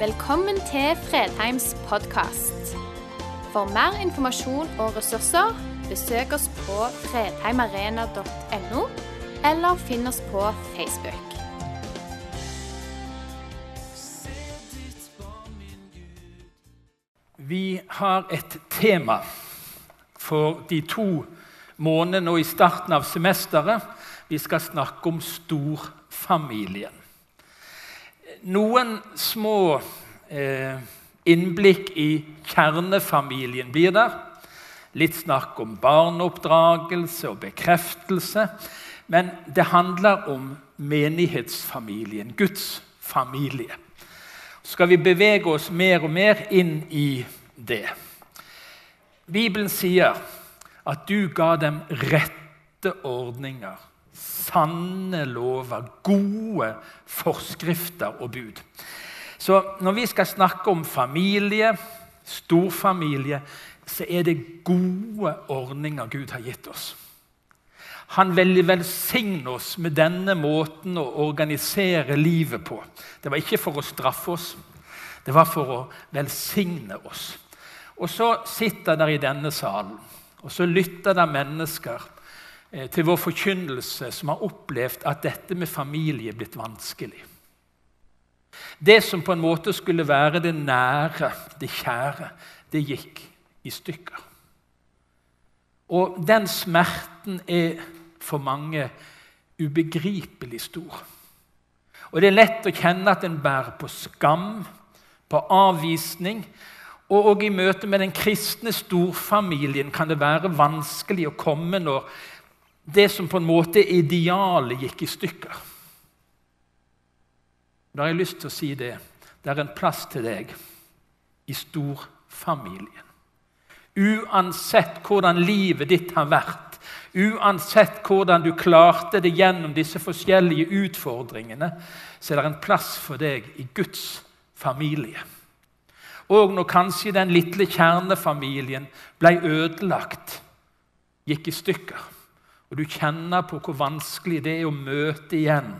Velkommen til Fredheims podkast. For mer informasjon og ressurser, besøk oss på fredheimarena.no, eller finn oss på Facebook. Vi har et tema for de to månedene og i starten av semesteret. Vi skal snakke om storfamilien. Noen små eh, innblikk i kjernefamilien blir der. Litt snakk om barneoppdragelse og bekreftelse. Men det handler om menighetsfamilien, Guds familie. Skal vi bevege oss mer og mer inn i det. Bibelen sier at du ga dem rette ordninger, sanne lover, gode forskrifter og bud. Så når vi skal snakke om familie, storfamilie, så er det gode ordninger Gud har gitt oss. Han vil velsigne oss med denne måten å organisere livet på. Det var ikke for å straffe oss, det var for å velsigne oss. Og så sitter der i denne salen, og så lytter der mennesker til vår forkynnelse som har opplevd at dette med familie er blitt vanskelig. Det som på en måte skulle være det nære, det kjære, det gikk i stykker. Og den smerten er for mange ubegripelig stor. Og det er lett å kjenne at en bærer på skam, på avvisning. Og, i møte med den kristne storfamilien kan det være vanskelig å komme når det som på en måte idealet, gikk i stykker. Da har jeg lyst til å si det. Det er en plass til deg i storfamilien. Uansett hvordan livet ditt har vært, uansett hvordan du klarte det gjennom disse forskjellige utfordringene, så er det en plass for deg i Guds familie. Og når kanskje den lille kjernefamilien ble ødelagt, gikk i stykker, og du kjenner på hvor vanskelig det er å møte igjen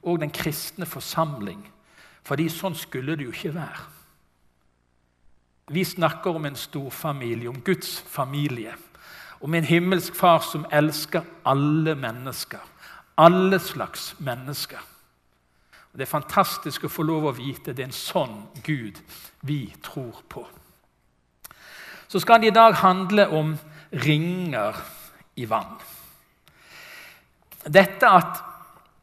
og den kristne forsamling. Fordi sånn skulle det jo ikke være. Vi snakker om en storfamilie, om Guds familie. Om en himmelsk far som elsker alle mennesker. Alle slags mennesker. Og Det er fantastisk å få lov å vite det er en sånn Gud vi tror på. Så skal det i dag handle om ringer i vann. Dette at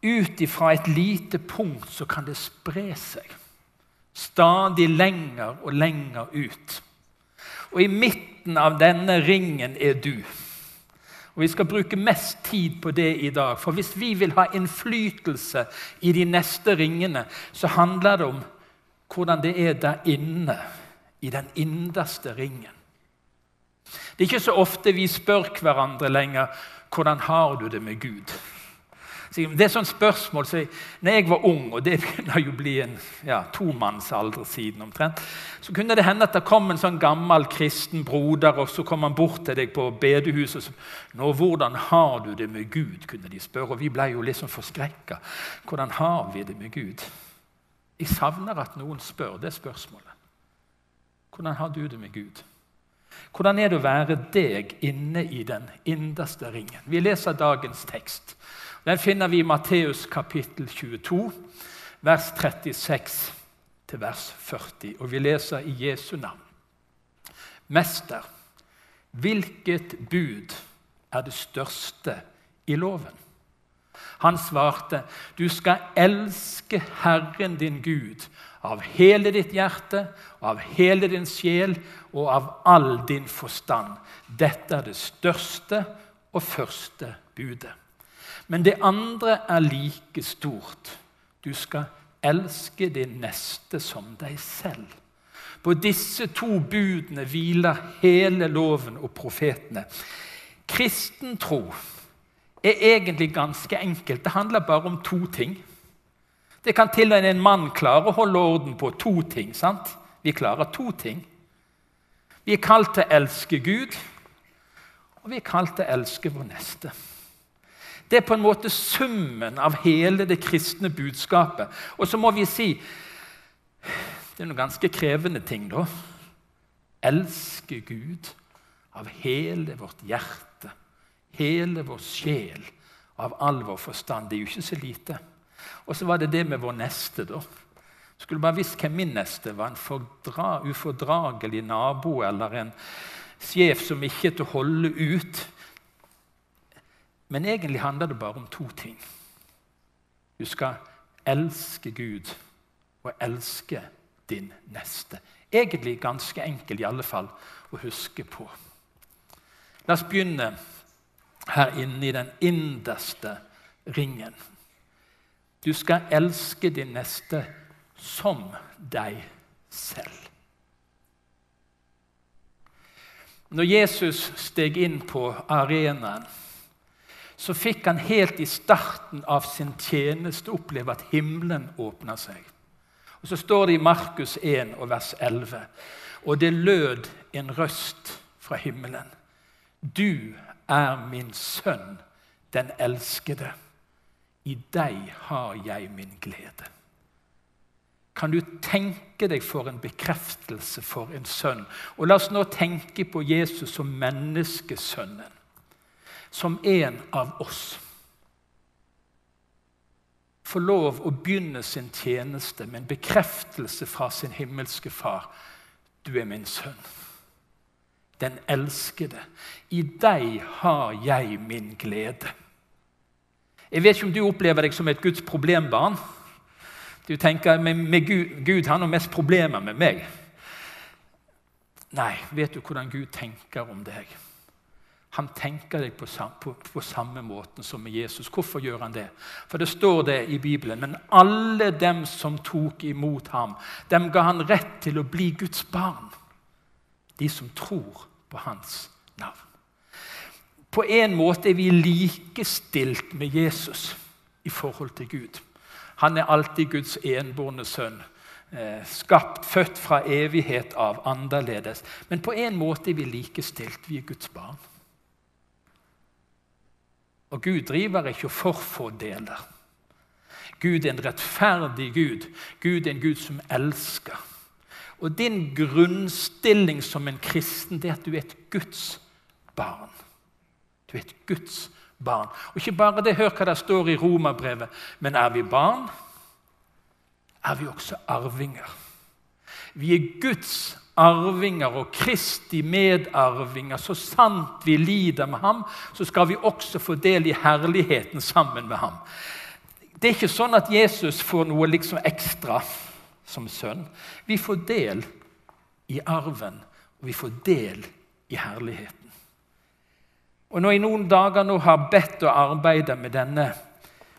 ut ifra et lite punkt så kan det spre seg. Stadig lenger og lenger ut. Og i midten av denne ringen er du. Og Vi skal bruke mest tid på det i dag. For hvis vi vil ha innflytelse i de neste ringene, så handler det om hvordan det er der inne, i den innerste ringen. Det er ikke så ofte vi spør hverandre lenger hvordan har du det med Gud. Det er sånn spørsmål så når jeg var ung, og det begynner jo å bli en ja, tomannsalder siden omtrent, så kunne det hende at det kom en sånn gammel kristen broder, og så kom han bort til deg på bedehuset og Nå, 'Hvordan har du det med Gud?' kunne de spørre. Og vi ble jo liksom forskrekka. Hvordan har vi det med Gud? Jeg savner at noen spør det spørsmålet. Hvordan har du det med Gud? Hvordan er det å være deg inne i den innerste ringen? Vi leser dagens tekst. Den finner vi i Matteus kapittel 22, vers 36 til vers 40. Og vi leser i Jesu navn. Mester, hvilket bud er det største i loven? Han svarte, du skal elske Herren din Gud av hele ditt hjerte, av hele din sjel og av all din forstand. Dette er det største og første budet. Men det andre er like stort. Du skal elske din neste som deg selv. På disse to budene hviler hele loven og profetene. Kristen tro er egentlig ganske enkelt. Det handler bare om to ting. Det kan til og med en mann klare å holde orden på to ting. sant? Vi klarer to ting. Vi er kalt til å elske Gud, og vi er kalt til å elske vår neste. Det er på en måte summen av hele det kristne budskapet. Og så må vi si Det er noen ganske krevende ting, da. Elske Gud av hele vårt hjerte, hele vår sjel, av all vår forstand. Det er jo ikke så lite. Og så var det det med vår neste, da. Skulle bare visst hvem min neste var. En fordra, ufordragelig nabo eller en sjef som ikke er til å holde ut. Men egentlig handler det bare om to ting. Du skal elske Gud og elske din neste. Egentlig ganske enkelt i alle fall å huske på. La oss begynne her inne i den innerste ringen. Du skal elske din neste som deg selv. Når Jesus steg inn på arenaen, så fikk han helt i starten av sin tjeneste oppleve at himmelen åpna seg. Og Så står det i Markus 1 og vers 11.: Og det lød en røst fra himmelen. Du er min sønn, den elskede. I deg har jeg min glede. Kan du tenke deg for en bekreftelse for en sønn? Og La oss nå tenke på Jesus som menneskesønnen, som en av oss. Få lov å begynne sin tjeneste med en bekreftelse fra sin himmelske far. Du er min sønn den elskede. I deg har jeg min glede. Jeg vet ikke om du opplever deg som et Guds problembarn. Du tenker med, Gud, Gud har noe mest problemer med meg. Nei, vet du hvordan Gud tenker om deg? Han tenker deg på, på, på, samme måten som med Jesus. Hvorfor gjør han det? For det står det i Bibelen. Men alle dem som tok imot ham, dem ga han rett til å bli Guds barn de som tror på hans navn. På en måte er vi likestilt med Jesus i forhold til Gud. Han er alltid Guds enbårne sønn. Eh, skapt, født fra evighet av, annerledes. Men på en måte er vi likestilt. Vi er Guds barn. Og Gud driver ikke og forfordeler. Gud er en rettferdig Gud. Gud er en Gud som elsker. Og din grunnstilling som en kristen det er at du er et Guds barn. Du er et Guds barn. Og ikke bare det, hør hva det står i Romerbrevet. Men er vi barn, er vi også arvinger. Vi er Guds arvinger og Kristi medarvinger. Så sant vi lider med ham, så skal vi også få del i herligheten sammen med ham. Det er ikke sånn at Jesus får noe liksom ekstra som sønn. Vi får del i arven, og vi får del i herligheten. Og Når jeg noen dager nå har bedt og arbeidet med denne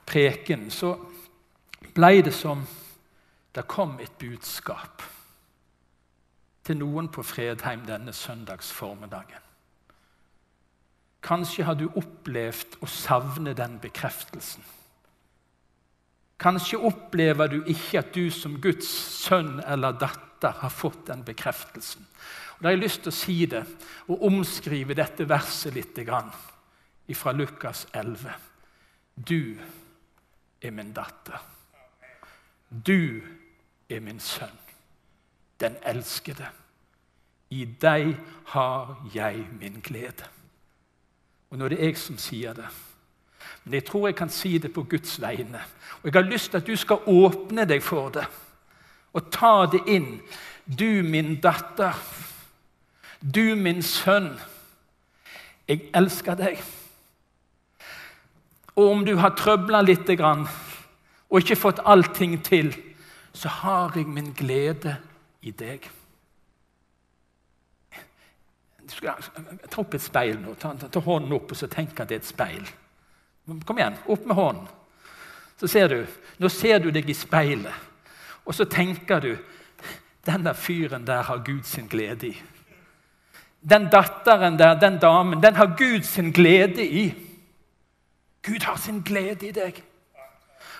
preken, så ble det som det kom et budskap til noen på Fredheim denne søndagsformiddagen. Kanskje har du opplevd å savne den bekreftelsen. Kanskje opplever du ikke at du som Guds sønn eller datter har fått den bekreftelsen. Og Da har jeg lyst til å si det og omskrive dette verset litt fra Lukas 11. Du er min datter. Du er min sønn, den elskede. I deg har jeg min glede. Og nå er det jeg som sier det. Men jeg tror jeg kan si det på Guds vegne. Og Jeg har lyst til at du skal åpne deg for det og ta det inn. Du, min datter. Du, min sønn. Jeg elsker deg. Og om du har trøbla litt og ikke fått allting til, så har jeg min glede i deg. Ta opp et speil nå. Ta, ta, ta hånden opp og så tenk at det er et speil. Kom igjen, opp med hånden. Så ser du, Nå ser du deg i speilet, og så tenker du denne fyren der har Gud sin glede i. Den datteren der, den damen, den har Gud sin glede i. Gud har sin glede i deg.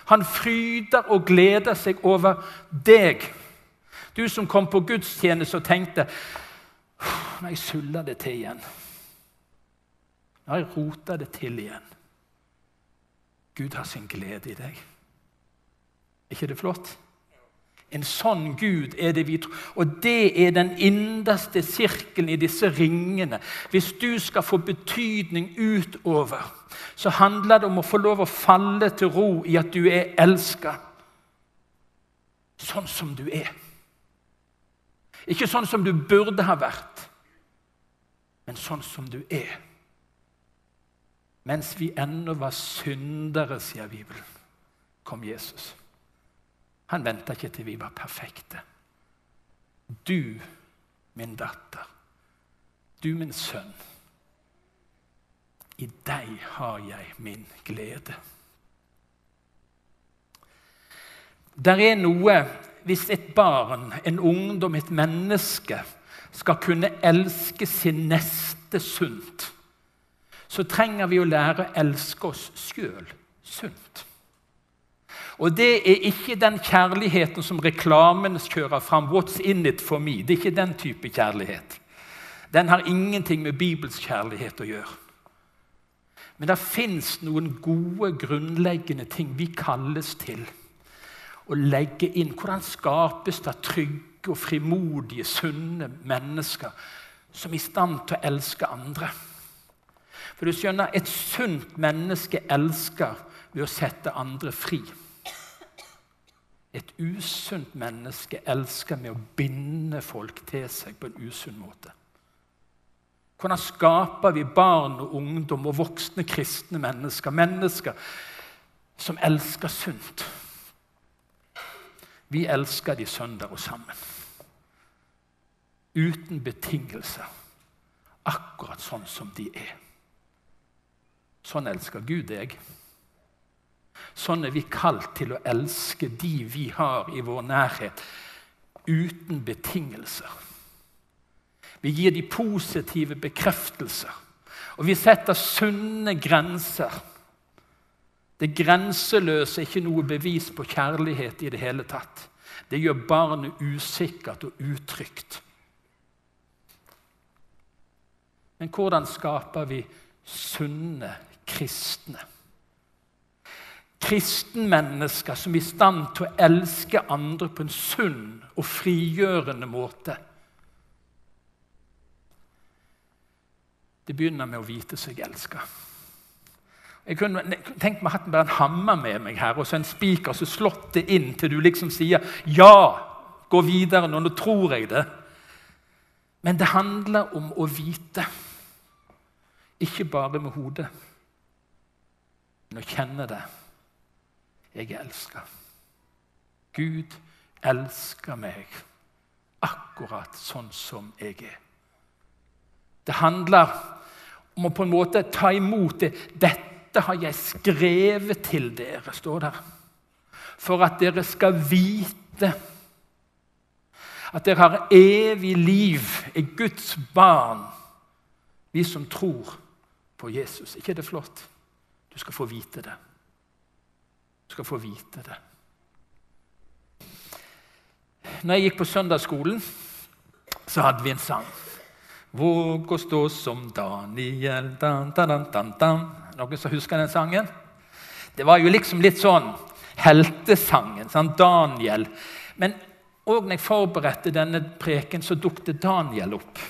Han fryder og gleder seg over deg. Du som kom på gudstjeneste og tenkte Nå har jeg sulla det til igjen. Nå har jeg rota det til igjen. Gud har sin glede i deg. Er ikke det flott? En sånn Gud er det vi tror. Og det er den innerste sirkelen i disse ringene. Hvis du skal få betydning utover, så handler det om å få lov å falle til ro i at du er elska. Sånn som du er. Ikke sånn som du burde ha vært, men sånn som du er. Mens vi ennå var syndere, sier Bibelen, kom Jesus. Han venta ikke til vi var perfekte. Du, min datter, du, min sønn, i deg har jeg min glede. Der er noe Hvis et barn, en ungdom, et menneske skal kunne elske sin neste sunt, så trenger vi å lære å elske oss sjøl sunt. Og det er ikke den kjærligheten som reklamen kjører fram. What's in it for me? Det er ikke den type kjærlighet. Den har ingenting med Bibels kjærlighet å gjøre. Men det fins noen gode, grunnleggende ting vi kalles til å legge inn. Hvordan skapes det trygge og frimodige, sunne mennesker som er i stand til å elske andre? For du skjønner, Et sunt menneske elsker ved å sette andre fri. Et usunt menneske elsker med å binde folk til seg på en usunn måte. Hvordan skaper vi barn og ungdom og voksne kristne mennesker? Mennesker som elsker sunt. Vi elsker de søndag og sammen. Uten betingelser. Akkurat sånn som de er. Sånn elsker Gud deg. Sånn er vi kalt til å elske de vi har i vår nærhet, uten betingelser. Vi gir de positive bekreftelser, og vi setter sunne grenser. Det grenseløse er ikke noe bevis på kjærlighet i det hele tatt. Det gjør barnet usikkert og utrygt. Men hvordan skaper vi sunne kristne? Kristenmennesker som er i stand til å elske andre på en sunn og frigjørende måte. Det begynner med å vite seg elska. Jeg kunne tenkt meg hatt bare en hammer med meg her og så en spiker som slått det inn til du liksom sier 'ja, gå videre nå, nå tror jeg det'. Men det handler om å vite. Ikke bare med hodet, men å kjenne det. Jeg er elska. Gud elsker meg akkurat sånn som jeg er. Det handler om å på en måte ta imot det. 'Dette har jeg skrevet til dere', står der. For at dere skal vite at dere har evig liv, er Guds barn, vi som tror på Jesus. ikke er det flott? Du skal få vite det skal få vite det. Når jeg gikk på søndagsskolen, så hadde vi en sang. Våg å stå som Daniel dan, dan, dan, dan. Noen som husker den sangen? Det var jo liksom litt sånn heltesangen. Sånn Daniel. Men òg når jeg forberedte denne preken, så dukket Daniel opp.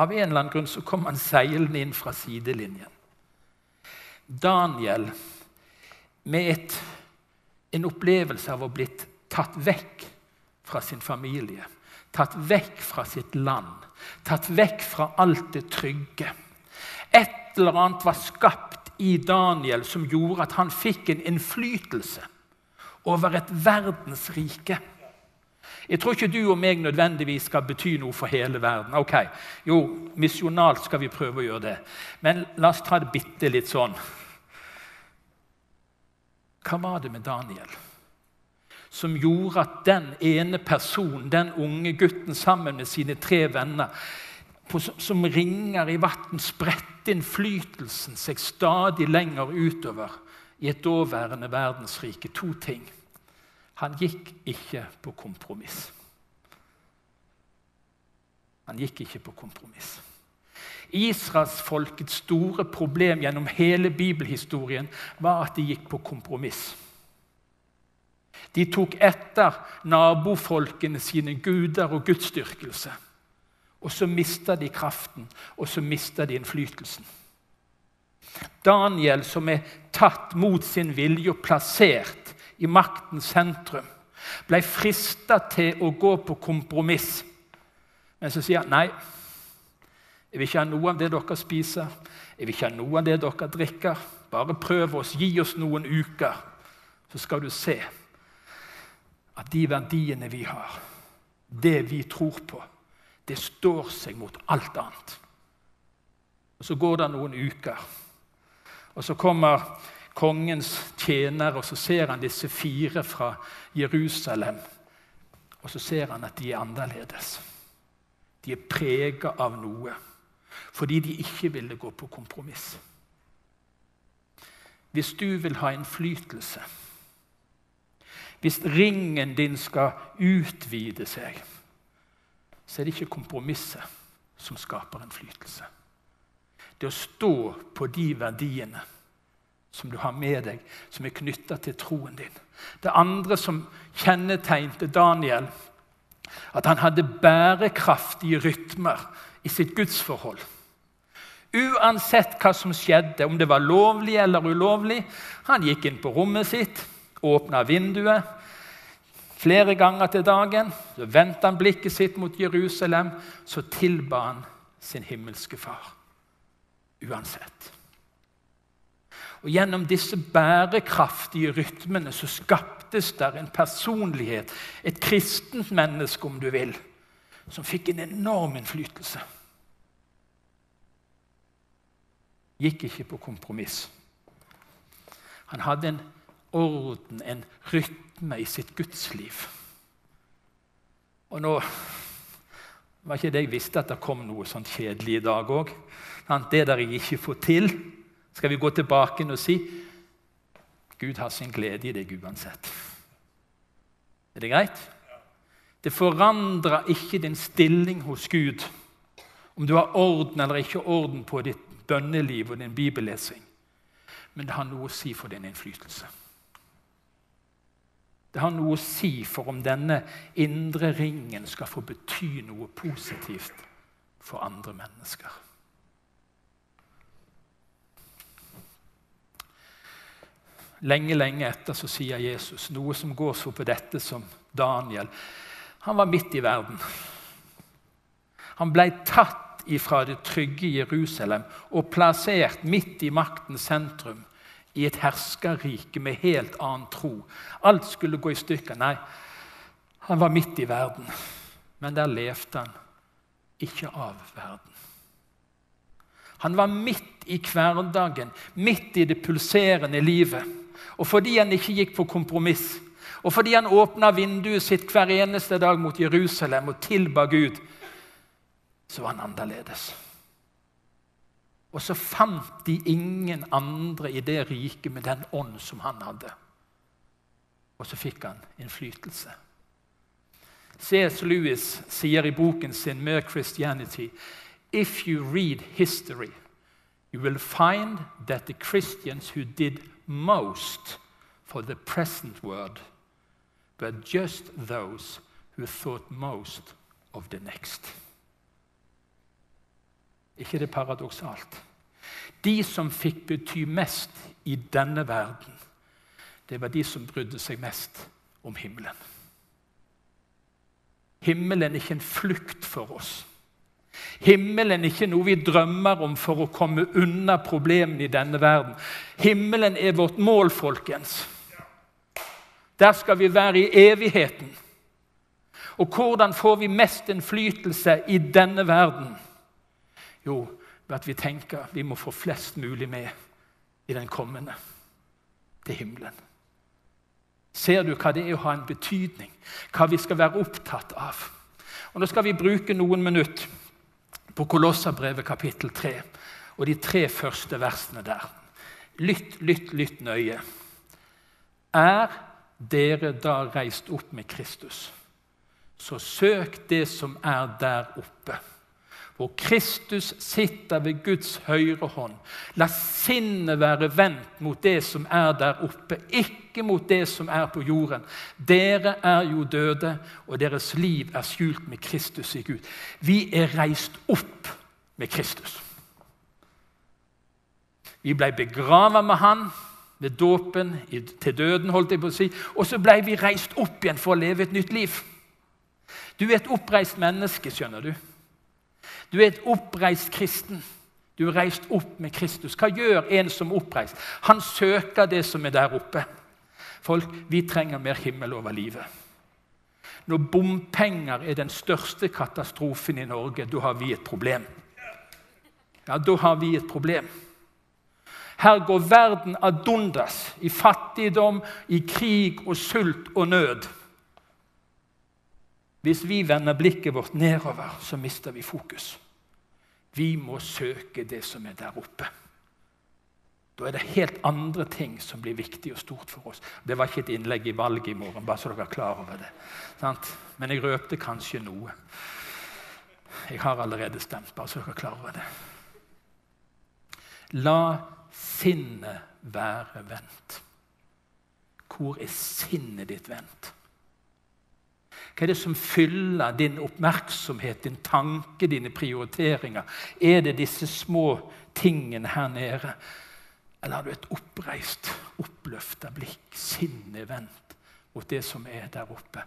Av en eller annen grunn så kom han seilende inn fra sidelinjen. Daniel med et en opplevelse av å blitt tatt vekk fra sin familie. Tatt vekk fra sitt land. Tatt vekk fra alt det trygge. Et eller annet var skapt i Daniel som gjorde at han fikk en innflytelse over et verdensrike. Jeg tror ikke du og meg nødvendigvis skal bety noe for hele verden. Ok, Jo, misjonalt skal vi prøve å gjøre det, men la oss ta det bitte litt sånn hva var det med Daniel som gjorde at den ene personen, den unge gutten sammen med sine tre venner, som ringer i vann, spredte innflytelsen seg stadig lenger utover i et daværende verdensrike? To ting. Han gikk ikke på kompromiss. Han gikk ikke på kompromiss. Israelsfolkets store problem gjennom hele bibelhistorien var at de gikk på kompromiss. De tok etter nabofolkene sine guder og gudsdyrkelse. Og så mista de kraften, og så mista de innflytelsen. Daniel, som er tatt mot sin vilje og plassert i maktens sentrum, ble frista til å gå på kompromiss. Men så sier han nei. Jeg vil ikke ha noe av det dere spiser. Jeg vil ikke ha noe av det dere drikker. Bare prøv oss, gi oss noen uker, så skal du se at de verdiene vi har, det vi tror på, det står seg mot alt annet. Og Så går det noen uker, og så kommer kongens tjener, og så ser han disse fire fra Jerusalem. Og så ser han at de er annerledes. De er prega av noe fordi de ikke ville gå på kompromiss. Hvis du vil ha innflytelse, hvis ringen din skal utvide seg, så er det ikke kompromisset som skaper innflytelse. Det å stå på de verdiene som du har med deg, som er knytta til troen din. Det andre som kjennetegnte Daniel, at han hadde bærekraftige rytmer i sitt gudsforhold. Uansett hva som skjedde, om det var lovlig eller ulovlig. Han gikk inn på rommet sitt, åpna vinduet flere ganger til dagen. Så vendte han blikket sitt mot Jerusalem, så tilba han sin himmelske far. Uansett. Og Gjennom disse bærekraftige rytmene så skaptes der en personlighet, et kristent menneske, om du vil, som fikk en enorm innflytelse. Gikk ikke på kompromiss. Han hadde en orden, en rytme i sitt gudsliv. Og nå var ikke det jeg visste at det kom noe sånn kjedelig i dag òg. Det der jeg ikke får til, skal vi gå tilbake og si Gud har sin glede i deg uansett. Er det greit? Det forandrer ikke din stilling hos Gud om du har orden eller ikke orden på ditt bønneliv og din bibellesing. Men det har noe å si for din innflytelse. Det har noe å si for om denne indre ringen skal få bety noe positivt for andre mennesker. Lenge, lenge etter så sier Jesus noe som går så på dette som Daniel. Han var midt i verden. Han ble tatt ifra det trygge Jerusalem og plassert midt i maktens sentrum i et herskerrike med helt annen tro. Alt skulle gå i stykker. Nei, han var midt i verden, men der levde han ikke av verden. Han var midt i hverdagen, midt i det pulserende livet. Og fordi han ikke gikk på kompromiss, og fordi han åpna vinduet sitt hver eneste dag mot Jerusalem og tilba Gud, så var han annerledes. Og så fant de ingen andre i det riket med den ånd som han hadde. Og så fikk han innflytelse. C.S. Lewis sier i boken sin 'Mere Christianity' If you read history, you will find that the Christians who did most for the present world were just those who thought most of the next ikke det paradoksalt? De som fikk bety mest i denne verden, det var de som brydde seg mest om himmelen. Himmelen er ikke en flukt for oss. Himmelen er ikke noe vi drømmer om for å komme unna problemene i denne verden. Himmelen er vårt mål, folkens. Der skal vi være i evigheten. Og hvordan får vi mest innflytelse i denne verden? Jo, ved at vi tenker vi må få flest mulig med i den kommende til himmelen. Ser du hva det er å ha en betydning? Hva vi skal være opptatt av? Og Nå skal vi bruke noen minutter på Kolossabrevet kapittel 3 og de tre første versene der. Lytt, lytt, lytt nøye. Er dere da reist opp med Kristus, så søk det som er der oppe hvor Kristus sitter ved Guds høyre hånd. La sinnet være vendt mot det som er der oppe, ikke mot det som er på jorden. Dere er jo døde, og deres liv er skjult med Kristus i Gud. Vi er reist opp med Kristus. Vi ble begravet med Han ved dåpen til døden, holdt jeg på å si, og så ble vi reist opp igjen for å leve et nytt liv. Du er et oppreist menneske, skjønner du. Du er et oppreist kristen. Du er reist opp med Kristus. Hva gjør en som er oppreist? Han søker det som er der oppe. Folk, vi trenger mer himmel over livet. Når bompenger er den største katastrofen i Norge, da har vi et problem. Ja, da har vi et problem. Her går verden ad undas, i fattigdom, i krig og sult og nød. Hvis vi vender blikket vårt nedover, så mister vi fokus. Vi må søke det som er der oppe. Da er det helt andre ting som blir viktig og stort for oss. Det var ikke et innlegg i valget i morgen, bare så dere er klar over det. Men jeg røpte kanskje noe. Jeg har allerede stemt, bare så dere er klar over det. La sinnet være vendt. Hvor er sinnet ditt vendt? Hva er det som fyller din oppmerksomhet, din tanke, dine prioriteringer? Er det disse små tingene her nede? Eller har du et oppreist, oppløfta blikk, sinnet vendt mot det som er der oppe?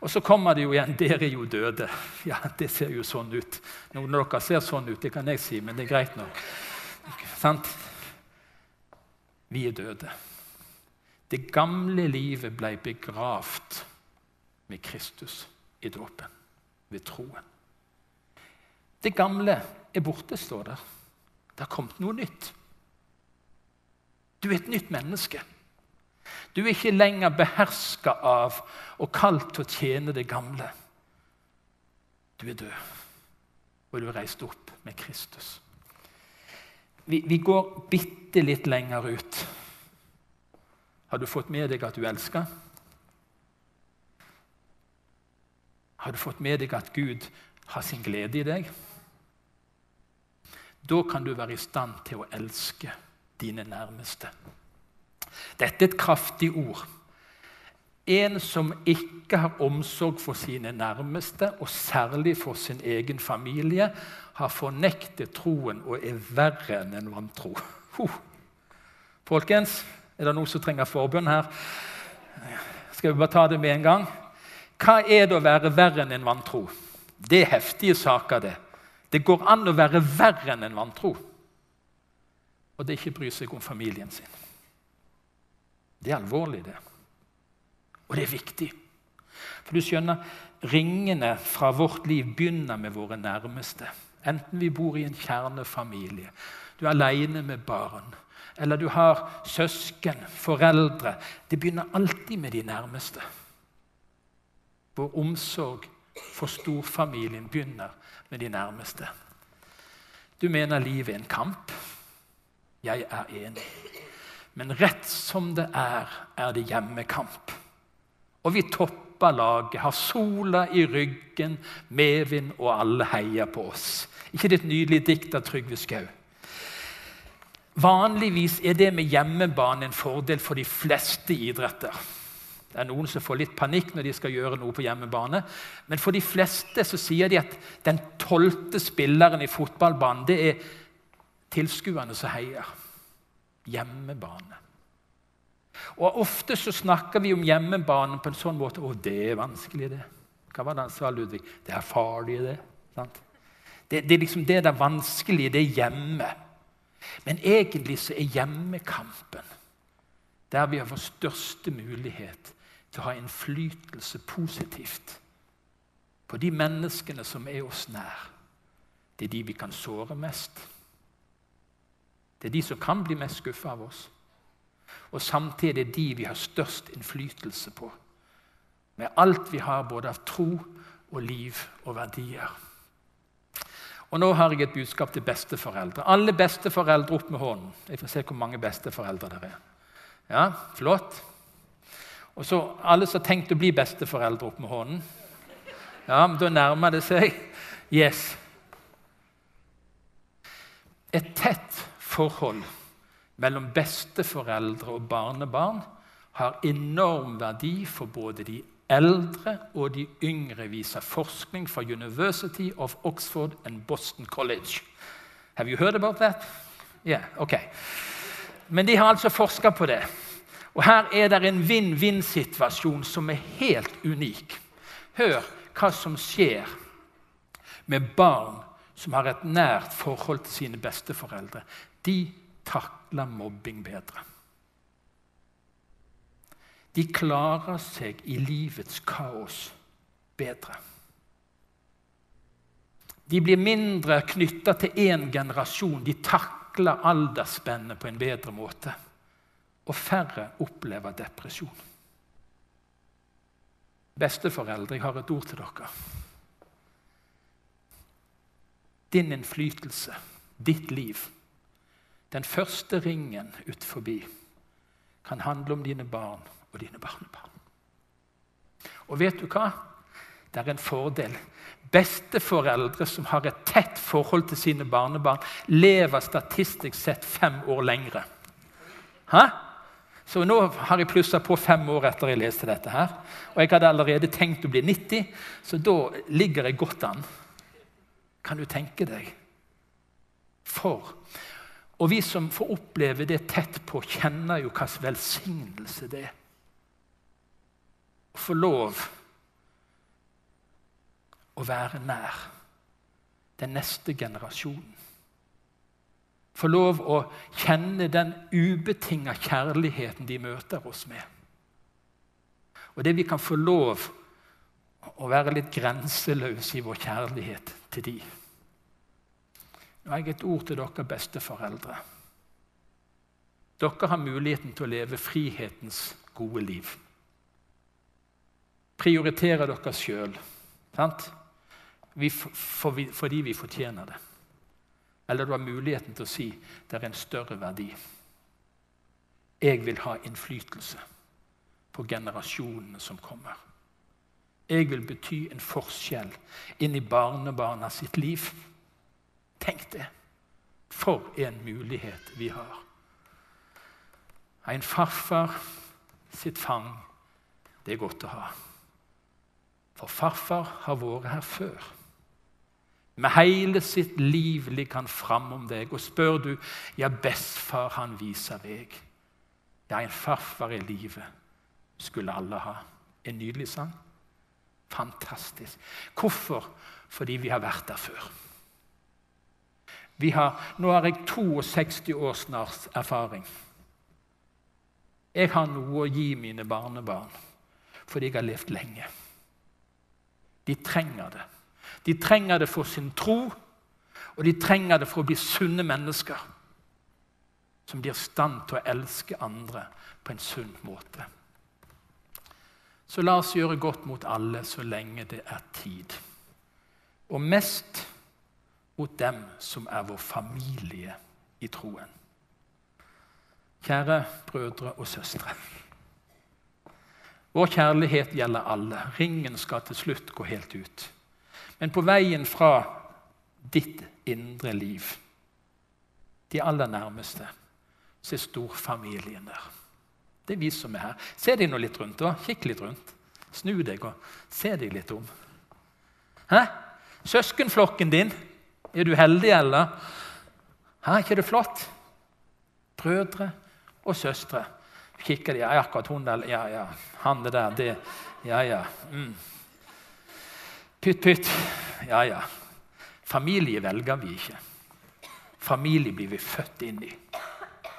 Og så kommer det jo igjen 'Dere er jo døde'. Ja, det ser jo sånn ut. Noen av dere ser sånn ut, det kan jeg si, men det er greit nok. Sant? Vi er døde. Det gamle livet ble begravd med Kristus i dåpen, ved troen. Det gamle er borte, står der. Det har kommet noe nytt. Du er et nytt menneske. Du er ikke lenger beherska av og kalt til å tjene det gamle. Du er død, og du er reist opp med Kristus. Vi, vi går bitte litt lenger ut. Har du fått med deg at du elsker? Har du fått med deg at Gud har sin glede i deg? Da kan du være i stand til å elske dine nærmeste. Dette er et kraftig ord. En som ikke har omsorg for sine nærmeste, og særlig for sin egen familie, har fornektet troen og er verre enn en vantro. Huh. Folkens, er det noen som trenger forbønn her? Skal vi bare ta det med en gang? Hva er det å være verre enn en vantro? Det er heftige saker, det. Det går an å være verre enn en vantro. Og det ikke bry seg om familien sin. Det er alvorlig, det. Og det er viktig. For du skjønner, ringene fra vårt liv begynner med våre nærmeste. Enten vi bor i en kjernefamilie, du er aleine med barn, eller du har søsken, foreldre. Det begynner alltid med de nærmeste. Vår omsorg for storfamilien begynner med de nærmeste. Du mener livet er en kamp. Jeg er enig. Men rett som det er, er det hjemmekamp. Og vi topper laget, har sola i ryggen, medvind, og alle heier på oss. ikke det et nydelig dikt av Trygve Skau? Vanligvis er det med hjemmebane en fordel for de fleste idretter. Det er noen som får litt panikk når de skal gjøre noe på hjemmebane. Men for de fleste så sier de at den tolvte spilleren i fotballbanen, det er tilskuerne som heier. Hjemmebane. Og Ofte så snakker vi om hjemmebanen på en sånn måte Å, det er vanskelig, det. Hva var det han sa, Ludvig? Det er farlig, det. Det, det, er liksom det der vanskelige, det er hjemme. Men egentlig så er hjemmekampen der vi har vår største mulighet til å ha innflytelse positivt på de menneskene som er oss nær. Det er de vi kan såre mest. Det er de som kan bli mest skuffa av oss. Og samtidig er de vi har størst innflytelse på. Med alt vi har både av tro og liv og verdier. Og Nå har jeg et budskap til besteforeldre. Alle besteforeldre opp med hånden. Jeg får se hvor mange besteforeldre det er. Ja, flott. Og så alle som har tenkt å bli besteforeldre, opp med hånden. Ja, men Da nærmer det seg. Yes. Et tett forhold mellom besteforeldre og barnebarn har enorm verdi for både de eldre og de yngre, viser forskning fra University of Oxford and Boston College. Have you heard about that? Yeah, ok. Men de har altså forska på det. Og Her er det en vinn-vinn-situasjon som er helt unik. Hør hva som skjer med barn som har et nært forhold til sine besteforeldre. De takler mobbing bedre. De klarer seg i livets kaos bedre. De blir mindre knytta til én generasjon. De takler aldersspennet på en bedre måte. Og færre opplever depresjon. Besteforeldre, jeg har et ord til dere. Din innflytelse, ditt liv, den første ringen ut forbi, kan handle om dine barn og dine barnebarn. Og vet du hva? Det er en fordel. Besteforeldre som har et tett forhold til sine barnebarn, lever statistisk sett fem år lengre. Hæ? Så nå har jeg plussa på fem år etter jeg leste dette. her. Og jeg hadde allerede tenkt å bli 90, så da ligger jeg godt an. Kan du tenke deg? For Og vi som får oppleve det tett på, kjenner jo hvilken velsignelse det er å få lov å være nær den neste generasjonen. Få lov å kjenne den ubetinga kjærligheten de møter oss med. Og det vi kan få lov å være litt grenseløse i vår kjærlighet til de. Nå har jeg et ord til dere besteforeldre. Dere har muligheten til å leve frihetens gode liv prioriterer dere sjøl. fordi vi fortjener det. Eller du har muligheten til å si det er en større verdi. Jeg vil ha innflytelse på generasjonene som kommer. Jeg vil bety en forskjell inn i barnebarna sitt liv. Tenk det! For en mulighet vi har. En farfar sitt fang, det er godt å ha. For farfar har vært her før. Med hele sitt liv ligger han fram om deg, og spør du, ja, bestefar, han viser vei. Ja, en farfar i livet skulle alle ha. En nydelig sang. Fantastisk. Hvorfor? Fordi vi har vært der før. Har, nå har jeg 62 år snart erfaring. Jeg har noe å gi mine barnebarn fordi jeg har levd lenge. De trenger det. De trenger det for sin tro, og de trenger det for å bli sunne mennesker som blir i stand til å elske andre på en sunn måte. Så la oss gjøre godt mot alle så lenge det er tid. Og mest mot dem som er vår familie i troen. Kjære brødre og søstre. Vår kjærlighet gjelder alle. Ringen skal til slutt gå helt ut. Men på veien fra ditt indre liv, de aller nærmeste, så er storfamilien der. Det er vi som er her. Se deg nå litt rundt. da. Kikk litt rundt. Snu deg og se deg litt om. Hæ? Søskenflokken din, er du heldig, eller? Hæ, ikke det flott? Brødre og søstre kikker de ja, akkurat hun der Ja, ja, han det der, det Ja, ja. Mm. Pytt, pytt. Ja, ja. Familie velger vi ikke. Familie blir vi født inn i.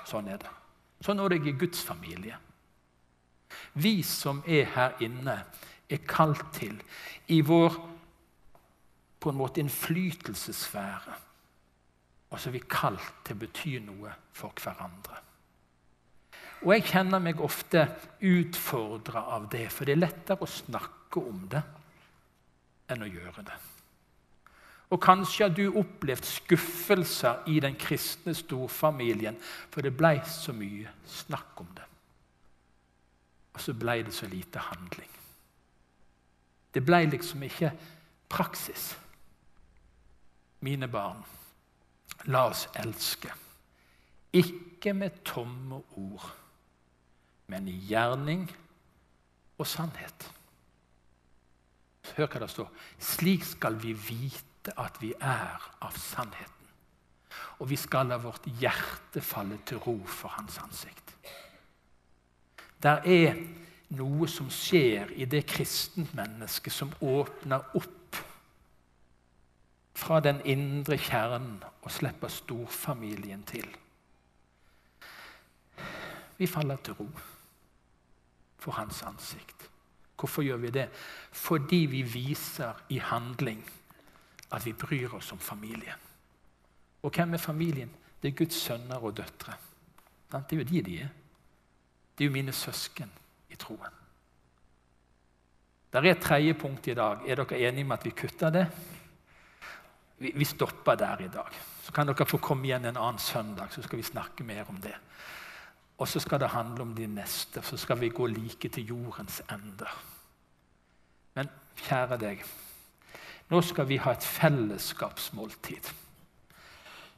Sånn er det. Sånn er det i Guds familie. Vi som er her inne, er kalt til i vår på en måte innflytelsessfære. Og så er vi kalt til å bety noe for hverandre. Og jeg kjenner meg ofte utfordra av det, for det er lettere å snakke om det enn å gjøre det. Og kanskje har du opplevd skuffelser i den kristne storfamilien, for det ble så mye snakk om det. Og så ble det så lite handling. Det ble liksom ikke praksis. Mine barn, La oss elske. Ikke med tomme ord, men i gjerning og sannhet. Hør hva det står. Slik skal vi vite at vi er av sannheten. Og vi skal la vårt hjerte falle til ro for Hans ansikt. Der er noe som skjer i det kristent mennesket som åpner opp fra den indre kjernen og slipper storfamilien til. Vi faller til ro for hans ansikt. Hvorfor gjør vi det? Fordi vi viser i handling at vi bryr oss om familien. Og hvem er familien? Det er Guds sønner og døtre. Det er jo de de er. Det er jo mine søsken i troen. Det er et tredje punkt i dag. Er dere enige med at vi kutter det? Vi, stopper der i dag. Så kan dere få komme igjen en annen søndag, så skal vi snakke mer om det. Og så skal det handle om de neste. Så skal vi gå like til jordens ender. Men kjære deg, nå skal vi ha et fellesskapsmåltid.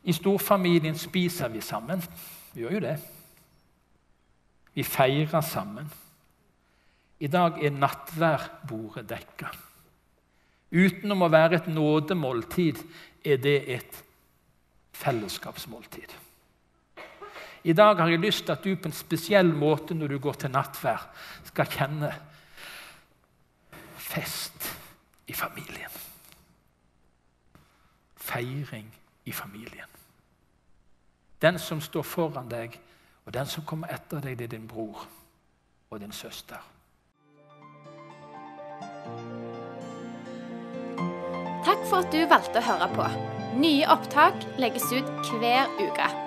I storfamilien spiser vi sammen. Vi gjør jo det. Vi feirer sammen. I dag er nattværbordet dekka. Utenom å være et nådemåltid er det et fellesskapsmåltid. I dag har jeg lyst til at du på en spesiell måte når du går til nattverd, skal kjenne fest i familien. Feiring i familien. Den som står foran deg, og den som kommer etter deg, det er din bror og din søster. Takk for at du valgte å høre på. Nye opptak legges ut hver uke.